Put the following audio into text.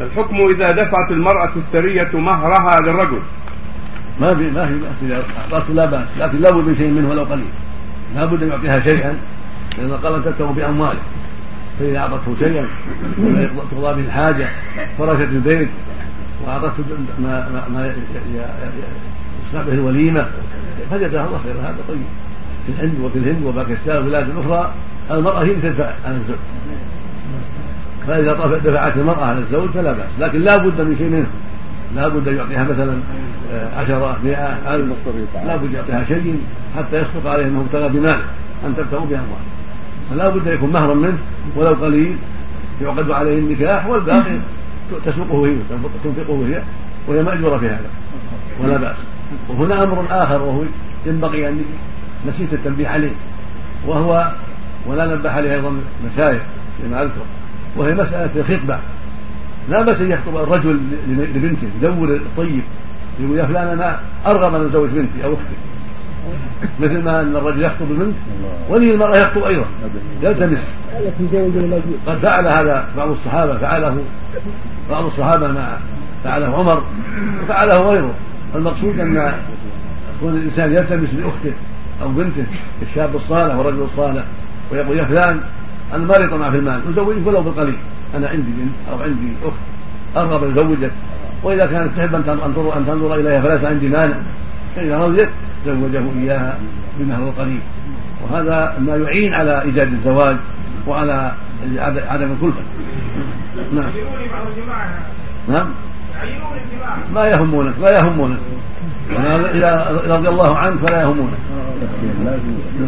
الحكم إذا دفعت المرأة السرية مهرها للرجل. ما في ما في بأس إذا أعطته لا بأس لكن لا بد من شيء منه ولو قليل. لا بد أن يعطيها شيئا لأن قال تتبع بأمواله فإذا أعطته شيئا تقضى به الحاجة فرشت البيت وأعطته ما ما, ما يصنع به الوليمة فجزاها الله خيرا. هذا طيب. في الهند وفي الهند وباكستان والبلاد الأخرى المرأة هي تدفع عن الزوج. فإذا دفعت المرأة على الزوج فلا بأس. لكن لا بد من شيء منه. لا بد أن يعطيها مثلا آه، عشرة مئة ألف. لا بد يعطيها شيء حتى يصدق عليه أنه ابتغى بماله أن تبتغوا بأمواله فلا بد أن يكون مهرا منه ولو قليل يعقد عليه النكاح والباقي تسوقه هي تنفقه هي وهي مأجورة في هذا. ولا بأس. وهنا أمر آخر وهو ينبغي أن نسيت التنبيه عليه. وهو ولا نبه عليه أيضا مشايخ لما أذكر. وهي مسألة الخطبة. لا بأس أن يخطب الرجل لبنته يدور الطيب يقول يا فلان أنا أرغب أن أزوج بنتي أو أختي. مثل ما أن الرجل يخطب البنت ولي المرأة يخطب أيضا. يلتمس. قد فعل هذا بعض الصحابة فعله بعض الصحابة ما فعله عمر وفعله غيره. المقصود أن يكون الإنسان يلتمس لأخته أو بنته الشاب الصالح والرجل الصالح ويقول يا فلان أنا مريض مع في المال أزوجك ولو بالقليل أنا عندي بنت أو عندي أخت أرغب أن أزوجك. وإذا كانت تحب أن تنظر أن تنظر إليها فليس عندي مانع. فإذا رضيت زوجه إياها بمهر القليل وهذا ما يعين على إيجاد الزواج وعلى عدم الكلفة. نعم. نعم. ما يهمونك لا يهمونك. إذا رضي الله عنك فلا يهمونك.